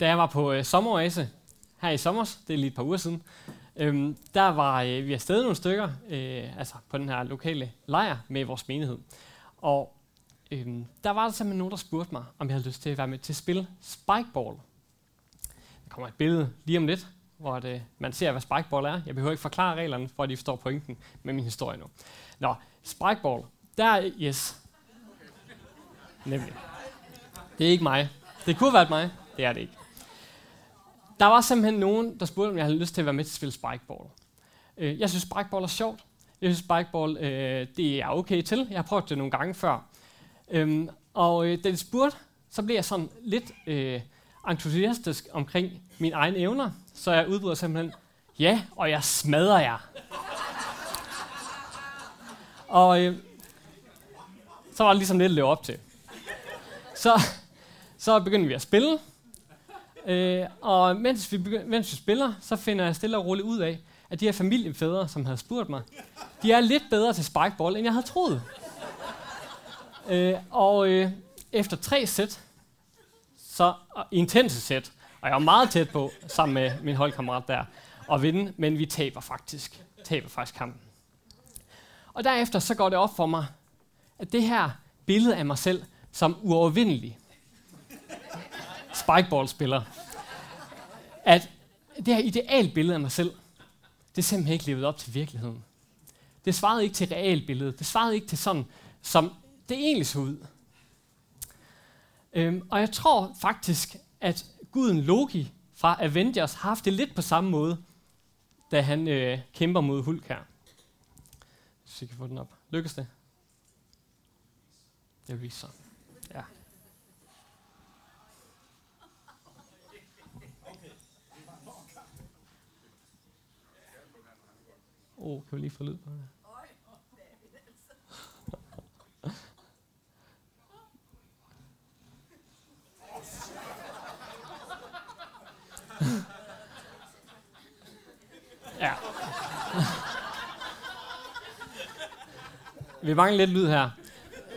Da jeg var på øh, sommeroase her i sommer, det er lige et par uger siden, øhm, der var øh, vi afsted nogle stykker, øh, altså på den her lokale lejr med vores menighed. Og øhm, der var der simpelthen nogen, der spurgte mig, om jeg havde lyst til at være med til at spille spikeball. Der kommer et billede lige om lidt, hvor det, øh, man ser, hvad spikeball er. Jeg behøver ikke forklare reglerne, for at de forstår pointen med min historie nu. Nå, spikeball. Der, yes. Nemlig. Det er ikke mig. Det kunne have været mig. Det er det ikke. Der var simpelthen nogen, der spurgte, om jeg havde lyst til at være med til at spille spikeball. Øh, jeg synes, spikeball er sjovt. Jeg synes, spikeball øh, det er okay til. Jeg har prøvet det nogle gange før. Øhm, og øh, da de spurgte, så blev jeg sådan lidt øh, entusiastisk omkring mine egne evner. Så jeg udbryder simpelthen, ja, og jeg smadrer jer. og øh, så var det ligesom lidt at leve op til. Så, så begyndte vi at spille, øh, og mens vi, begy- mens vi spiller, så finder jeg stille og roligt ud af, at de her familiefædre, som havde spurgt mig, de er lidt bedre til spikeball, end jeg havde troet. Øh, og øh, efter tre sæt, så intense sæt, og jeg var meget tæt på, sammen med min holdkammerat der, at vinde, men vi taber faktisk. Taber faktisk kampen. Og derefter så går det op for mig, at det her billede af mig selv som uovervindelig spikeball-spiller, at det her idealbillede af mig selv, det er simpelthen ikke levet op til virkeligheden. Det svarede ikke til realbilledet. Det svarede ikke til sådan, som det egentlig så ud. Øhm, og jeg tror faktisk, at guden Loki fra Avengers har haft det lidt på samme måde, da han øh, kæmper mod Hulk her. Så jeg kan få den op. Lykkes det? Det viser sådan. Åh, oh, kan vi lige få lyd på det? ja. Vi mangler lidt lyd her.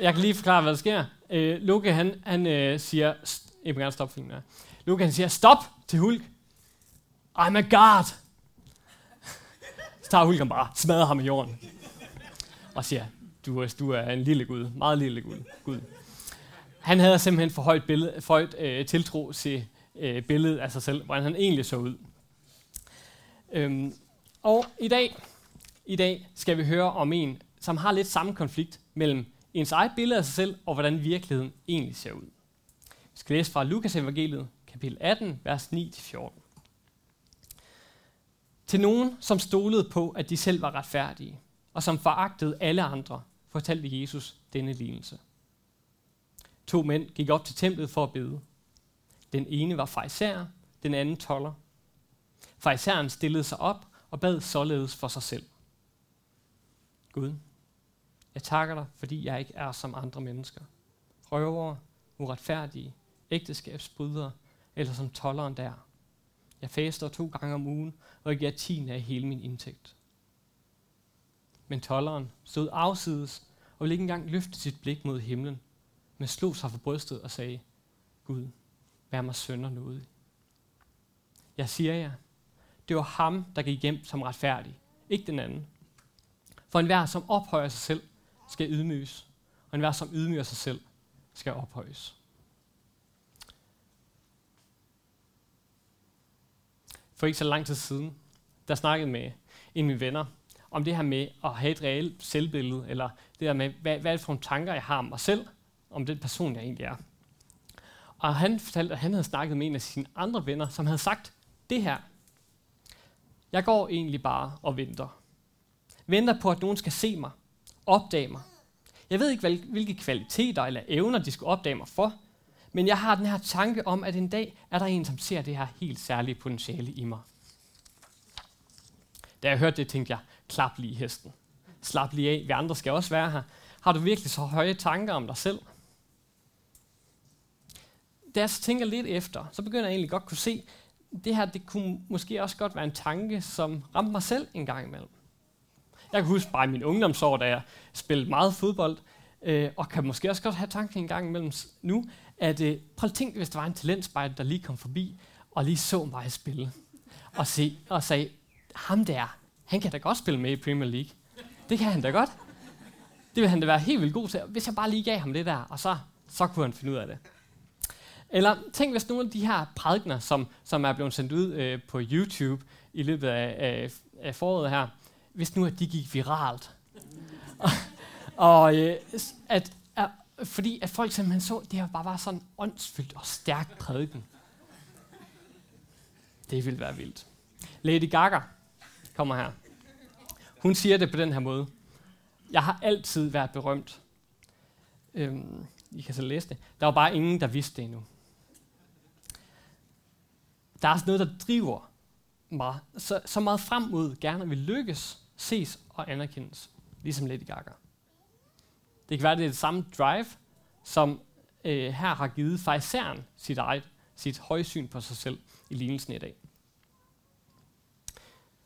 Jeg kan lige forklare, hvad der sker. Øh, Luke, han, han øh, siger... St- jeg må gerne stoppe filmen her. Luke, han siger, stop til Hulk. I'm a god. Så tager Hulk ham bare, smadrer ham i jorden. Og siger, du, du er en lille gud. Meget lille gud. gud. Han havde simpelthen for højt, billede, for højt øh, tiltro til øh, billedet af sig selv, hvordan han egentlig så ud. Øhm, og i dag, i dag skal vi høre om en, som har lidt samme konflikt mellem ens eget billede af sig selv, og hvordan virkeligheden egentlig ser ud. Vi skal læse fra Lukas evangeliet, kapitel 18, vers 9-14. Til nogen, som stolede på, at de selv var retfærdige, og som foragtede alle andre, fortalte Jesus denne lignelse. To mænd gik op til templet for at bede. Den ene var fejser, den anden toller. Fejseren stillede sig op og bad således for sig selv. Gud, jeg takker dig, fordi jeg ikke er som andre mennesker. Røvere, uretfærdige, ægteskabsbrydere, eller som tolleren der. Jeg faster to gange om ugen, og jeg giver tiende af hele min indtægt. Men tolleren stod afsides og ville ikke engang løfte sit blik mod himlen, men slog sig for brystet og sagde, Gud, vær mig sønder noget. Jeg siger jer, det var ham, der gik hjem som retfærdig, ikke den anden. For enhver, som ophøjer sig selv, skal ydmyges, og enhver, som ydmyger sig selv, skal ophøjes. For ikke så lang tid siden, der snakkede med en af mine venner om det her med at have et reelt selvbillede, eller det der med, hvad, hvad er det for nogle tanker, jeg har om mig selv, om den person, jeg egentlig er. Og han fortalte, at han havde snakket med en af sine andre venner, som havde sagt det her. Jeg går egentlig bare og venter. Venter på, at nogen skal se mig, opdage mig. Jeg ved ikke, hvilke kvaliteter eller evner, de skal opdage mig for, men jeg har den her tanke om, at en dag er der en, som ser det her helt særlige potentiale i mig. Da jeg hørte det, tænkte jeg, klap lige hesten. Slap lige af, vi andre skal også være her. Har du virkelig så høje tanker om dig selv? Da jeg så tænker lidt efter, så begynder jeg egentlig godt kunne se, det her det kunne måske også godt være en tanke, som ramte mig selv en gang imellem. Jeg kan huske bare i min ungdomsår, da jeg spillede meget fodbold, øh, og kan måske også godt have tanken en gang imellem nu, at øh, prøv at tænke, hvis der var en talentspejder, der lige kom forbi, og lige så mig spille, og, se, og sagde, ham der, han kan da godt spille med i Premier League. Det kan han da godt. Det vil han da være helt vildt god til, hvis jeg bare lige gav ham det der, og så, så kunne han finde ud af det. Eller tænk, hvis nogle af de her prædikner, som, som er blevet sendt ud øh, på YouTube i løbet af, af, af foråret her, hvis nu at de gik viralt. og og øh, at, fordi at folk simpelthen så, det her bare var sådan åndsfyldt og stærk prædiken. Det ville være vildt. Lady Gaga kommer her. Hun siger det på den her måde. Jeg har altid været berømt. Øhm, I kan så læse det. Der var bare ingen, der vidste det endnu. Der er også noget, der driver mig så, så meget frem mod gerne vil lykkes, ses og anerkendes, ligesom Lady Gaga. Det kan være, det er det samme drive, som øh, her har givet fejseren sit eget, sit højsyn på sig selv i lignelsen i dag.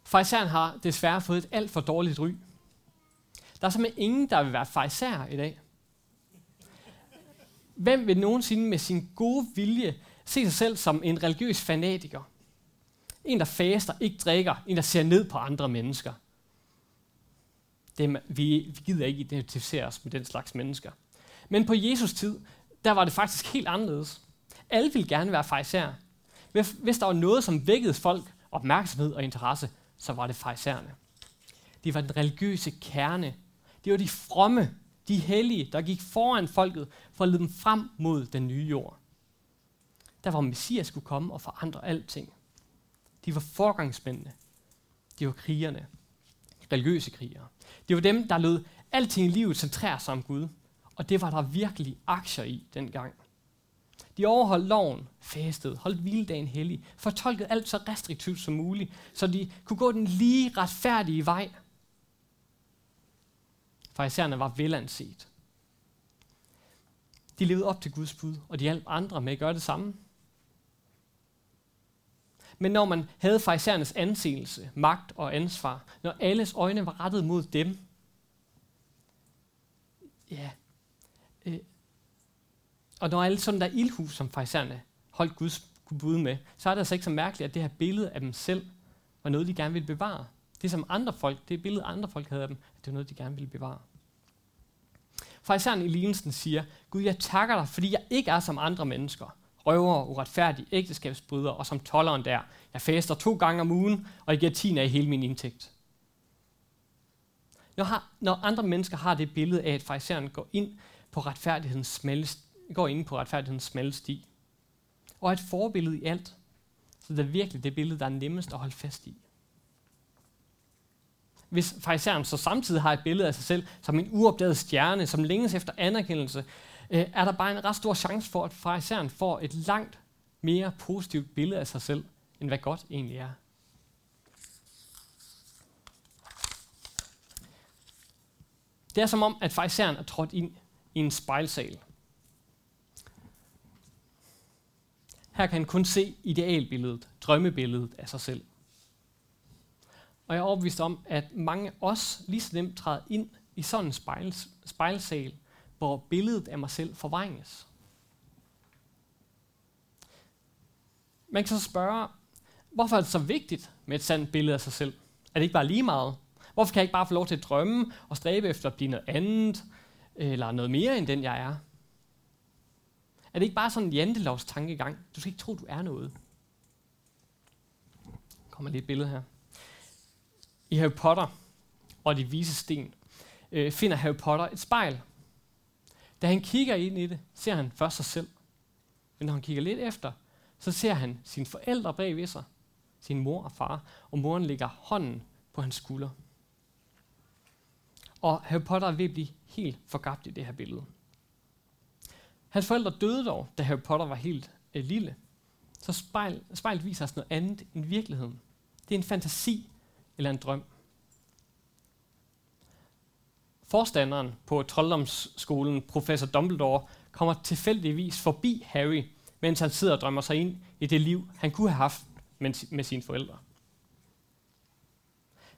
Fejseren har desværre fået et alt for dårligt ry. Der er simpelthen ingen, der vil være fejser i dag. Hvem vil nogensinde med sin gode vilje se sig selv som en religiøs fanatiker? En, der faster, ikke drikker, en, der ser ned på andre mennesker. Det, vi, vi gider ikke identificere os med den slags mennesker. Men på Jesus tid, der var det faktisk helt anderledes. Alle ville gerne være fejser. Hvis der var noget, som vækkede folk opmærksomhed og interesse, så var det fejserne. De var den religiøse kerne. Det var de fromme, de hellige, der gik foran folket for at lede dem frem mod den nye jord. Der var Messias skulle komme og forandre alting. De var forgangsmændene. De var krigerne. Religiøse krigere. Det var dem, der lød alting i livet centrere sig om Gud. Og det var der virkelig aktier i dengang. De overholdt loven, fastede, holdt hviledagen hellig, fortolkede alt så restriktivt som muligt, så de kunne gå den lige retfærdige vej. Farisæerne var velanset. De levede op til Guds bud, og de hjalp andre med at gøre det samme. Men når man havde fejsernes anseelse, magt og ansvar, når alles øjne var rettet mod dem, ja, øh, og når alle sådan der ildhus, som fejserne holdt Guds bud med, så er det altså ikke så mærkeligt, at det her billede af dem selv var noget, de gerne ville bevare. Det som andre folk, det billede andre folk havde af dem, at det var noget, de gerne ville bevare. Fejseren i lignelsen siger, Gud, jeg takker dig, fordi jeg ikke er som andre mennesker. Røver, uretfærdige, ægteskabsbrydere og som tolleren der. Jeg faster to gange om ugen, og jeg giver tiende af hele min indtægt. Når, har, når andre mennesker har det billede af, at farisæeren går ind på retfærdighedens smalle, går ind på retfærdighedens smalle sti, og er et forbillede i alt, så det er virkelig det billede, der er nemmest at holde fast i. Hvis farisæeren så samtidig har et billede af sig selv som en uopdaget stjerne, som længes efter anerkendelse, øh, er der bare en ret stor chance for, at farisæeren får et langt mere positivt billede af sig selv, end hvad godt egentlig er. Det er som om, at farisæeren er trådt ind i en spejlsal. Her kan han kun se idealbilledet, drømmebilledet af sig selv. Og jeg er overbevist om, at mange af os lige så nemt træder ind i sådan en spejls- spejlsal, hvor billedet af mig selv forvrænges. Man kan så spørge, hvorfor er det så vigtigt med et sandt billede af sig selv? Er det ikke bare lige meget? Hvorfor kan jeg ikke bare få lov til at drømme og stræbe efter at blive noget andet, eller noget mere end den jeg er? Er det ikke bare sådan en jantelovs tankegang? Du skal ikke tro, du er noget. Der kommer lige et billede her. I Harry Potter og de vise sten øh, finder Harry Potter et spejl. Da han kigger ind i det, ser han først sig selv. Men når han kigger lidt efter, så ser han sine forældre bag ved sig, sin mor og far, og moren lægger hånden på hans skulder. Og Harry Potter er ved at blive helt forgabt i det her billede. Hans forældre døde dog, da Harry Potter var helt øh, lille. Så spejl, spejlet viser os noget andet end virkeligheden. Det er en fantasi eller en drøm. Forstanderen på trolddomsskolen, professor Dumbledore, kommer tilfældigvis forbi Harry, mens han sidder og drømmer sig ind i det liv, han kunne have haft med sine forældre.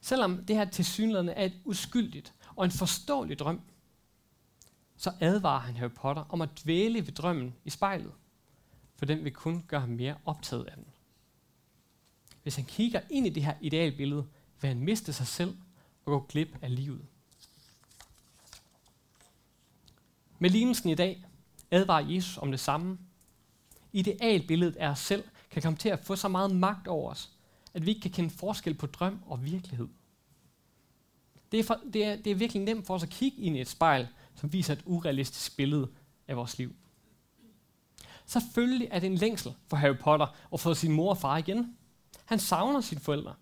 Selvom det her tilsyneladende er et uskyldigt og en forståelig drøm, så advarer han Harry Potter om at dvæle ved drømmen i spejlet, for den vil kun gøre ham mere optaget af den. Hvis han kigger ind i det her idealbillede, vil han miste sig selv og gå glip af livet. Med lignelsen i dag advarer Jesus om det samme. Idealbilledet af os selv kan komme til at få så meget magt over os, at vi ikke kan kende forskel på drøm og virkelighed. Det er, for, det, er, det er virkelig nemt for os at kigge ind i et spejl, som viser et urealistisk billede af vores liv. Selvfølgelig er det en længsel for Harry Potter at få sin mor og far igen. Han savner sine forældre.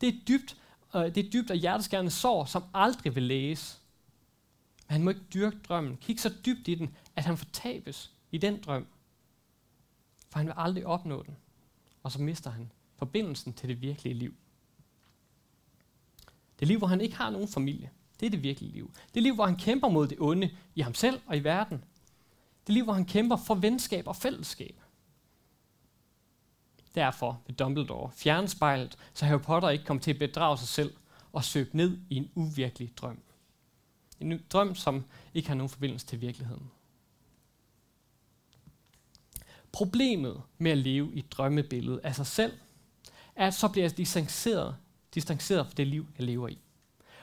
Det er dybt, øh, det er dybt og hjerteskærende sår, som aldrig vil læges. Men han må ikke dyrke drømmen, kigge så dybt i den, at han fortabes i den drøm. For han vil aldrig opnå den. Og så mister han forbindelsen til det virkelige liv. Det liv, hvor han ikke har nogen familie. Det er det virkelige liv. Det liv, hvor han kæmper mod det onde i ham selv og i verden. Det liv, hvor han kæmper for venskab og fællesskab. Derfor vil Dumbledore fjerne spejlet, så Harry Potter ikke kommer til at bedrage sig selv og søge ned i en uvirkelig drøm. En drøm, som ikke har nogen forbindelse til virkeligheden. Problemet med at leve i et drømmebillede af sig selv, er, at så bliver jeg distanceret, distanceret fra det liv, jeg lever i.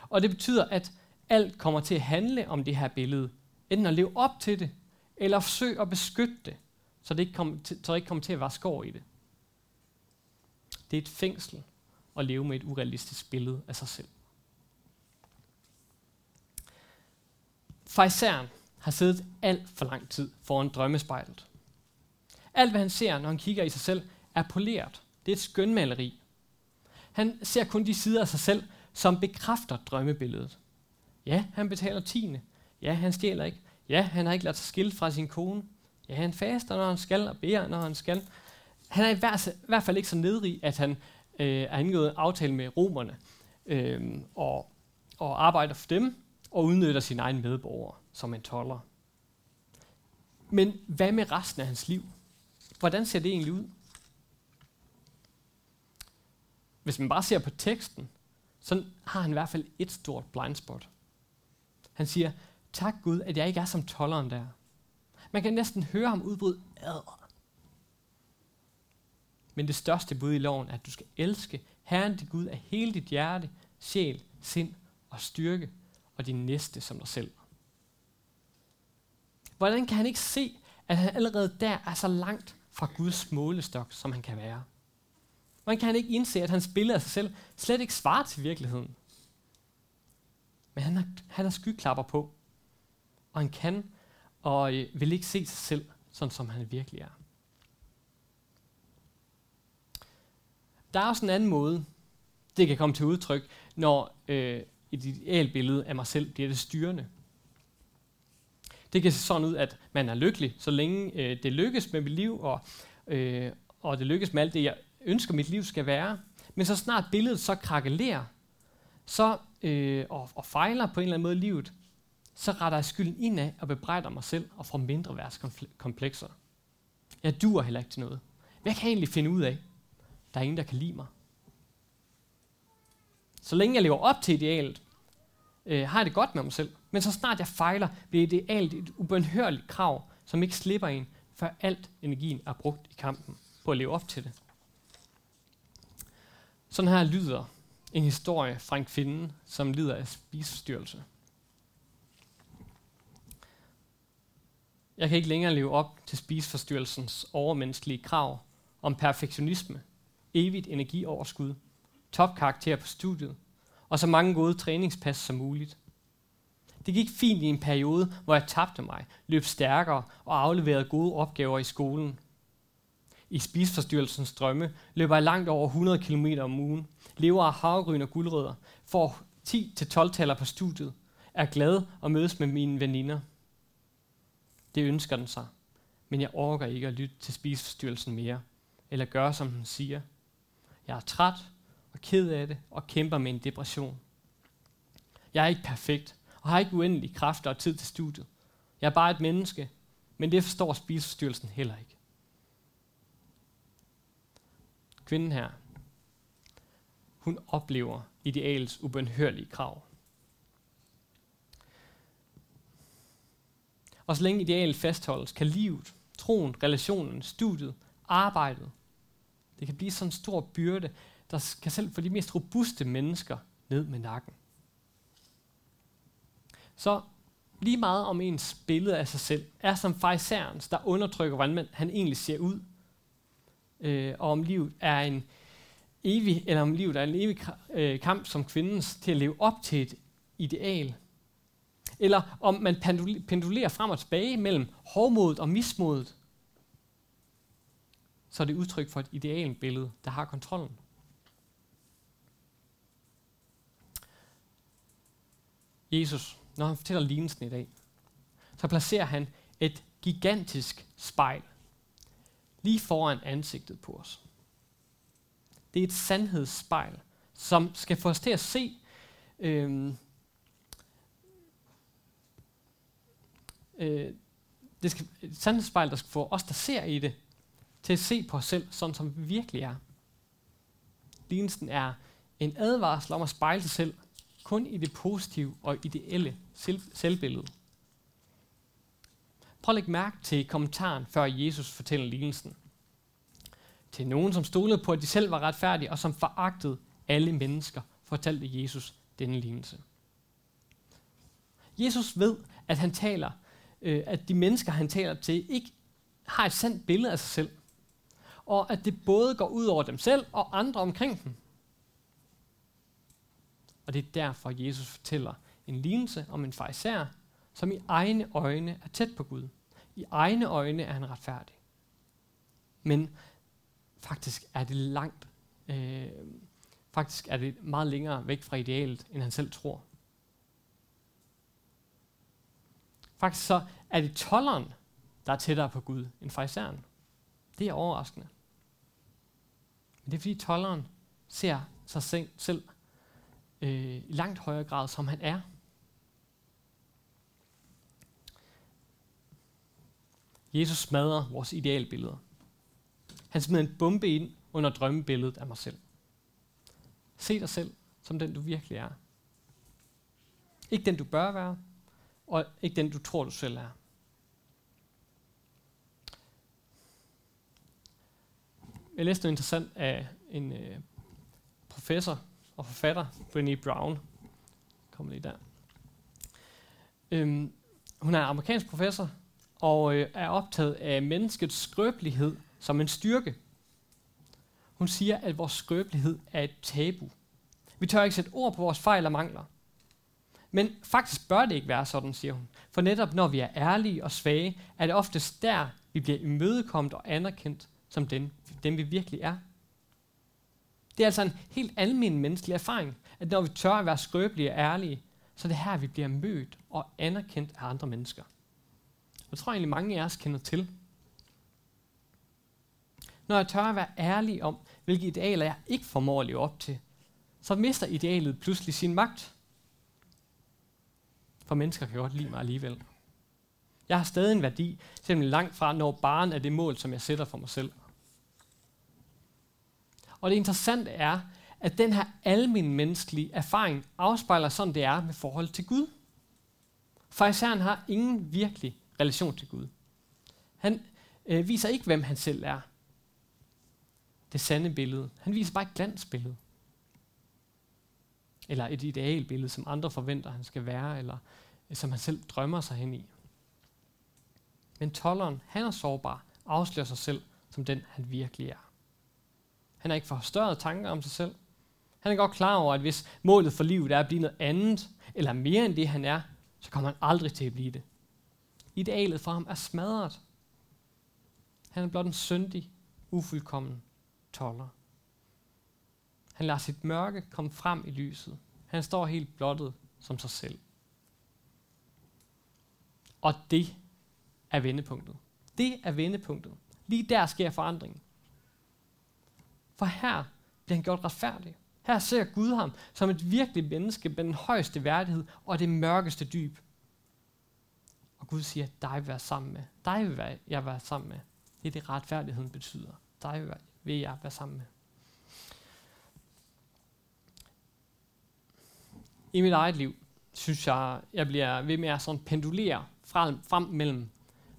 Og det betyder, at alt kommer til at handle om det her billede. Enten at leve op til det, eller forsøge at beskytte det, så det ikke kommer til, så det ikke kommer til at være skår i det. Det er et fængsel at leve med et urealistisk billede af sig selv. Farisæren har siddet alt for lang tid foran drømmespejlet. Alt, hvad han ser, når han kigger i sig selv, er poleret. Det er et skønmaleri. Han ser kun de sider af sig selv, som bekræfter drømmebilledet. Ja, han betaler tiende. Ja, han stjæler ikke. Ja, han har ikke ladet sig skille fra sin kone. Ja, han faster, når han skal, og beder, når han skal. Han er i hvert, i hvert fald ikke så nedrig, at han øh, er indgået en aftale med romerne øh, og, og arbejder for dem og udnytter sin egen medborger som en toller. Men hvad med resten af hans liv? Hvordan ser det egentlig ud? Hvis man bare ser på teksten, så har han i hvert fald et stort blindspot. Han siger, tak Gud, at jeg ikke er som tolleren der. Man kan næsten høre ham udbryde, Ad. Men det største bud i loven er, at du skal elske Herren dit Gud af hele dit hjerte, sjæl, sind og styrke, og din næste som dig selv. Hvordan kan han ikke se, at han allerede der er så langt fra Guds målestok, som han kan være? Hvordan kan han ikke indse, at hans billede af sig selv slet ikke svarer til virkeligheden? Men han har, han har skyklapper på, og han kan og øh, vil ikke se sig selv, sådan som han virkelig er. Der er også en anden måde, det kan komme til udtryk, når øh, et idealbillede af mig selv bliver det styrende. Det kan se sådan ud, at man er lykkelig, så længe øh, det lykkes med mit liv, og, øh, og det lykkes med alt det, jeg ønsker, mit liv skal være. Men så snart billedet så krakelerer, så, øh, og, og fejler på en eller anden måde i livet, så retter jeg skylden indad og bebrejder mig selv og får mindre værtskomplekser. Jeg dur heller ikke til noget. Hvad kan jeg egentlig finde ud af? Der er ingen, der kan lide mig. Så længe jeg lever op til idealet, øh, har jeg det godt med mig selv. Men så snart jeg fejler, bliver idealet et ubønhørligt krav, som ikke slipper en, før alt energien er brugt i kampen på at leve op til det. Sådan her lyder en historie fra en kvinde, som lider af spiseforstyrrelse. Jeg kan ikke længere leve op til spiseforstyrrelsens overmenneskelige krav om perfektionisme, evigt energioverskud, topkarakter på studiet og så mange gode træningspas som muligt. Det gik fint i en periode, hvor jeg tabte mig, løb stærkere og afleverede gode opgaver i skolen. I spisforstyrrelsens drømme løber jeg langt over 100 km om ugen, lever af havregryn og guldrødder, får 10-12 taler på studiet, er glad og mødes med mine veninder. Det ønsker den sig, men jeg orker ikke at lytte til spisforstyrrelsen mere, eller gøre som den siger. Jeg er træt og ked af det og kæmper med en depression. Jeg er ikke perfekt og har ikke uendelig kræfter og tid til studiet. Jeg er bare et menneske, men det forstår spiseforstyrrelsen heller ikke. Kvinden her, hun oplever idealets ubønhørlige krav. Og så længe idealet fastholdes, kan livet, troen, relationen, studiet, arbejdet, det kan blive sådan en stor byrde, der kan selv for de mest robuste mennesker ned med nakken. Så lige meget om ens billede af sig selv er som fejserens, der undertrykker, hvordan han egentlig ser ud, øh, og om livet er en evig, eller om livet er en evig øh, kamp som kvindens til at leve op til et ideal, eller om man pendulerer frem og tilbage mellem hårdmodet og mismodet, så er det udtryk for et idealbillede, der har kontrollen. Jesus, når han fortæller lignelsen i dag, så placerer han et gigantisk spejl lige foran ansigtet på os. Det er et sandhedsspejl, som skal få os til at se øhm, øh, det skal, et sandhedsspejl, der skal få os, der ser i det, til at se på os selv, sådan som vi virkelig er. Lignelsen er en advarsel om at spejle sig selv kun i det positive og ideelle selv- selvbillede. Prøv at lægge mærke til kommentaren, før Jesus fortæller lignelsen. Til nogen, som stolede på, at de selv var retfærdige, og som foragtede alle mennesker, fortalte Jesus denne lignelse. Jesus ved, at han taler, øh, at de mennesker, han taler til, ikke har et sandt billede af sig selv. Og at det både går ud over dem selv og andre omkring dem. Og det er derfor, Jesus fortæller en lignelse om en farisæer, som i egne øjne er tæt på Gud. I egne øjne er han retfærdig. Men faktisk er det langt, øh, faktisk er det meget længere væk fra idealet, end han selv tror. Faktisk så er det tolleren, der er tættere på Gud end fejseren. Det er overraskende. Men det er fordi tolleren ser sig selv øh, i langt højere grad, som han er. Jesus smadrer vores idealbilleder. Han smider en bombe ind under drømmebilledet af mig selv. Se dig selv som den, du virkelig er. Ikke den, du bør være, og ikke den, du tror, du selv er. Jeg læste noget interessant af en øh, professor og forfatter, Brené Brown. Kommer lige der. Øhm, hun er amerikansk professor, og øh, er optaget af menneskets skrøbelighed som en styrke. Hun siger, at vores skrøbelighed er et tabu. Vi tør ikke sætte ord på vores fejl og mangler. Men faktisk bør det ikke være sådan, siger hun. For netop når vi er ærlige og svage, er det oftest der, vi bliver imødekommet og anerkendt som dem, dem vi virkelig er. Det er altså en helt almindelig menneskelig erfaring, at når vi tør at være skrøbelige og ærlige, så er det her, vi bliver mødt og anerkendt af andre mennesker. Jeg tror egentlig, mange af os kender til. Når jeg tør at være ærlig om, hvilke idealer jeg ikke formår at leve op til, så mister idealet pludselig sin magt. For mennesker kan godt lide mig alligevel. Jeg har stadig en værdi, selvom langt fra når barn er det mål, som jeg sætter for mig selv. Og det interessante er, at den her almindelige menneskelige erfaring afspejler sådan, det er med forhold til Gud. Fariseren har ingen virkelig relation til Gud. Han øh, viser ikke, hvem han selv er. Det sande billede. Han viser bare et glansbillede. Eller et idealbillede, som andre forventer, han skal være, eller øh, som han selv drømmer sig hen i. Men tolleren, han er sårbar, afslører sig selv som den, han virkelig er. Han har ikke forstørret tanker om sig selv. Han er godt klar over, at hvis målet for livet er at blive noget andet, eller mere end det han er, så kommer han aldrig til at blive det. Idealet for ham er smadret. Han er blot en syndig, ufuldkommen toller. Han lader sit mørke komme frem i lyset. Han står helt blottet som sig selv. Og det er vendepunktet. Det er vendepunktet. Lige der sker forandringen. For her bliver han gjort retfærdig. Her ser Gud ham som et virkelig menneske med den højeste værdighed og det mørkeste dyb. Og Gud siger, dig vil være sammen med. Dig vil jeg være sammen med. Det er det, retfærdigheden betyder. Dig vil jeg være sammen med. I mit eget liv, synes jeg, jeg bliver ved med at sådan pendulere frem, frem mellem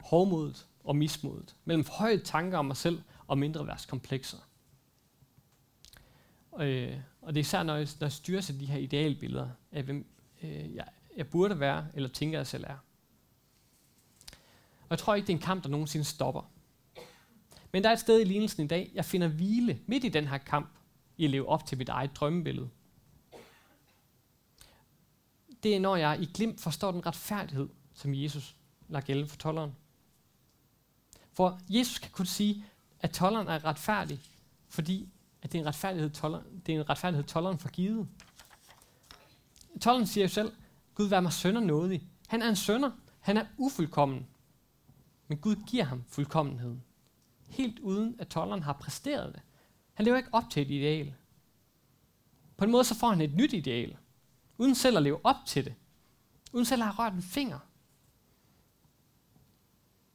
hårdmodet og mismodet, mellem høje tanker om mig selv og mindre værtskomplekser. Øh, og det er især, når jeg, når jeg styrer sig de her idealbilleder af, hvem øh, jeg, jeg burde være, eller tænker, jeg selv er. Og jeg tror ikke, det er en kamp, der nogensinde stopper. Men der er et sted i lignelsen i dag, jeg finder hvile midt i den her kamp, i at leve op til mit eget drømmebillede. Det er, når jeg i glimt forstår den retfærdighed, som Jesus lader gælde for tolleren. For Jesus kan kun sige, at tolleren er retfærdig, fordi at det er en retfærdighed, tolleren, det er en retfærdighed tolleren for givet. Tolleren siger jo selv, Gud vær mig sønder nådig. Han er en sønder. Han er ufuldkommen. Men Gud giver ham fuldkommenheden. Helt uden at tolleren har præsteret det. Han lever ikke op til et ideal. På en måde så får han et nyt ideal. Uden selv at leve op til det. Uden selv at have rørt en finger.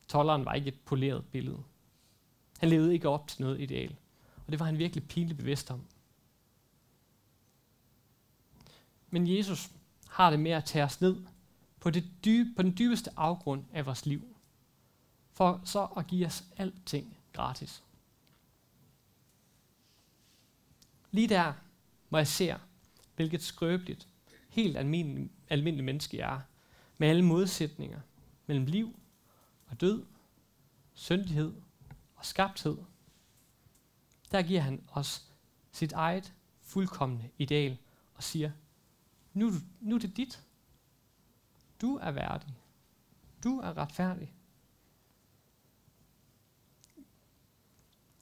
Tolleren var ikke et poleret billede. Han levede ikke op til noget ideal. Og det var han virkelig pinligt bevidst om. Men Jesus har det med at tage os ned på, det dybe, på den dybeste afgrund af vores liv. For så at give os alting gratis. Lige der, hvor jeg ser, hvilket skrøbeligt, helt almindelig, almindelig menneske jeg er, med alle modsætninger mellem liv og død, syndighed og skabthed, der giver han os sit eget fuldkommende ideal og siger, nu, nu er det dit. Du er værdig. Du er retfærdig.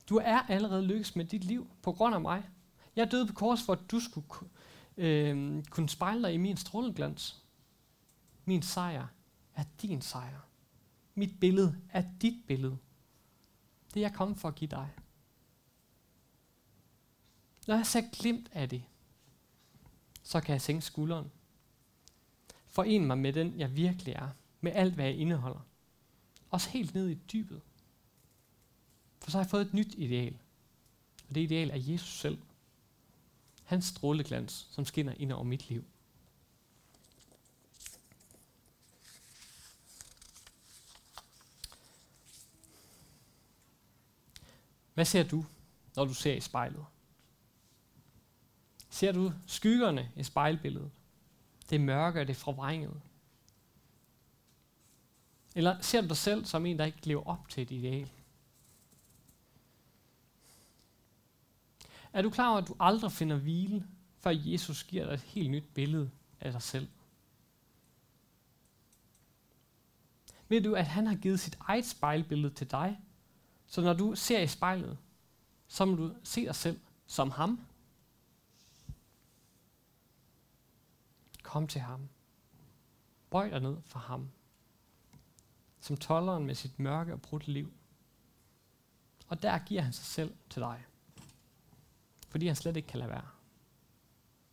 Du er allerede lykkes med dit liv på grund af mig. Jeg døde på kors for, at du skulle øh, kunne spejle dig i min stråleglans. Min sejr er din sejr. Mit billede er dit billede. Det er jeg kommet for at give dig. Når jeg ser glimt af det, så kan jeg sænke skulderen. Foren mig med den, jeg virkelig er, med alt, hvad jeg indeholder. Også helt ned i dybet. For så har jeg fået et nyt ideal. Og det ideal er Jesus selv. Hans stråleglans, som skinner ind over mit liv. Hvad ser du, når du ser i spejlet? Ser du skyggerne i spejlbilledet? Det mørke og det forvrængede? Eller ser du dig selv som en, der ikke lever op til et ideal? Er du klar over, at du aldrig finder hvile, før Jesus giver dig et helt nyt billede af dig selv? Ved du, at han har givet sit eget spejlbillede til dig, så når du ser i spejlet, så må du se dig selv som ham. Kom til ham. Bøj dig ned for ham. Som tolleren med sit mørke og brudte liv. Og der giver han sig selv til dig. Fordi han slet ikke kan lade være.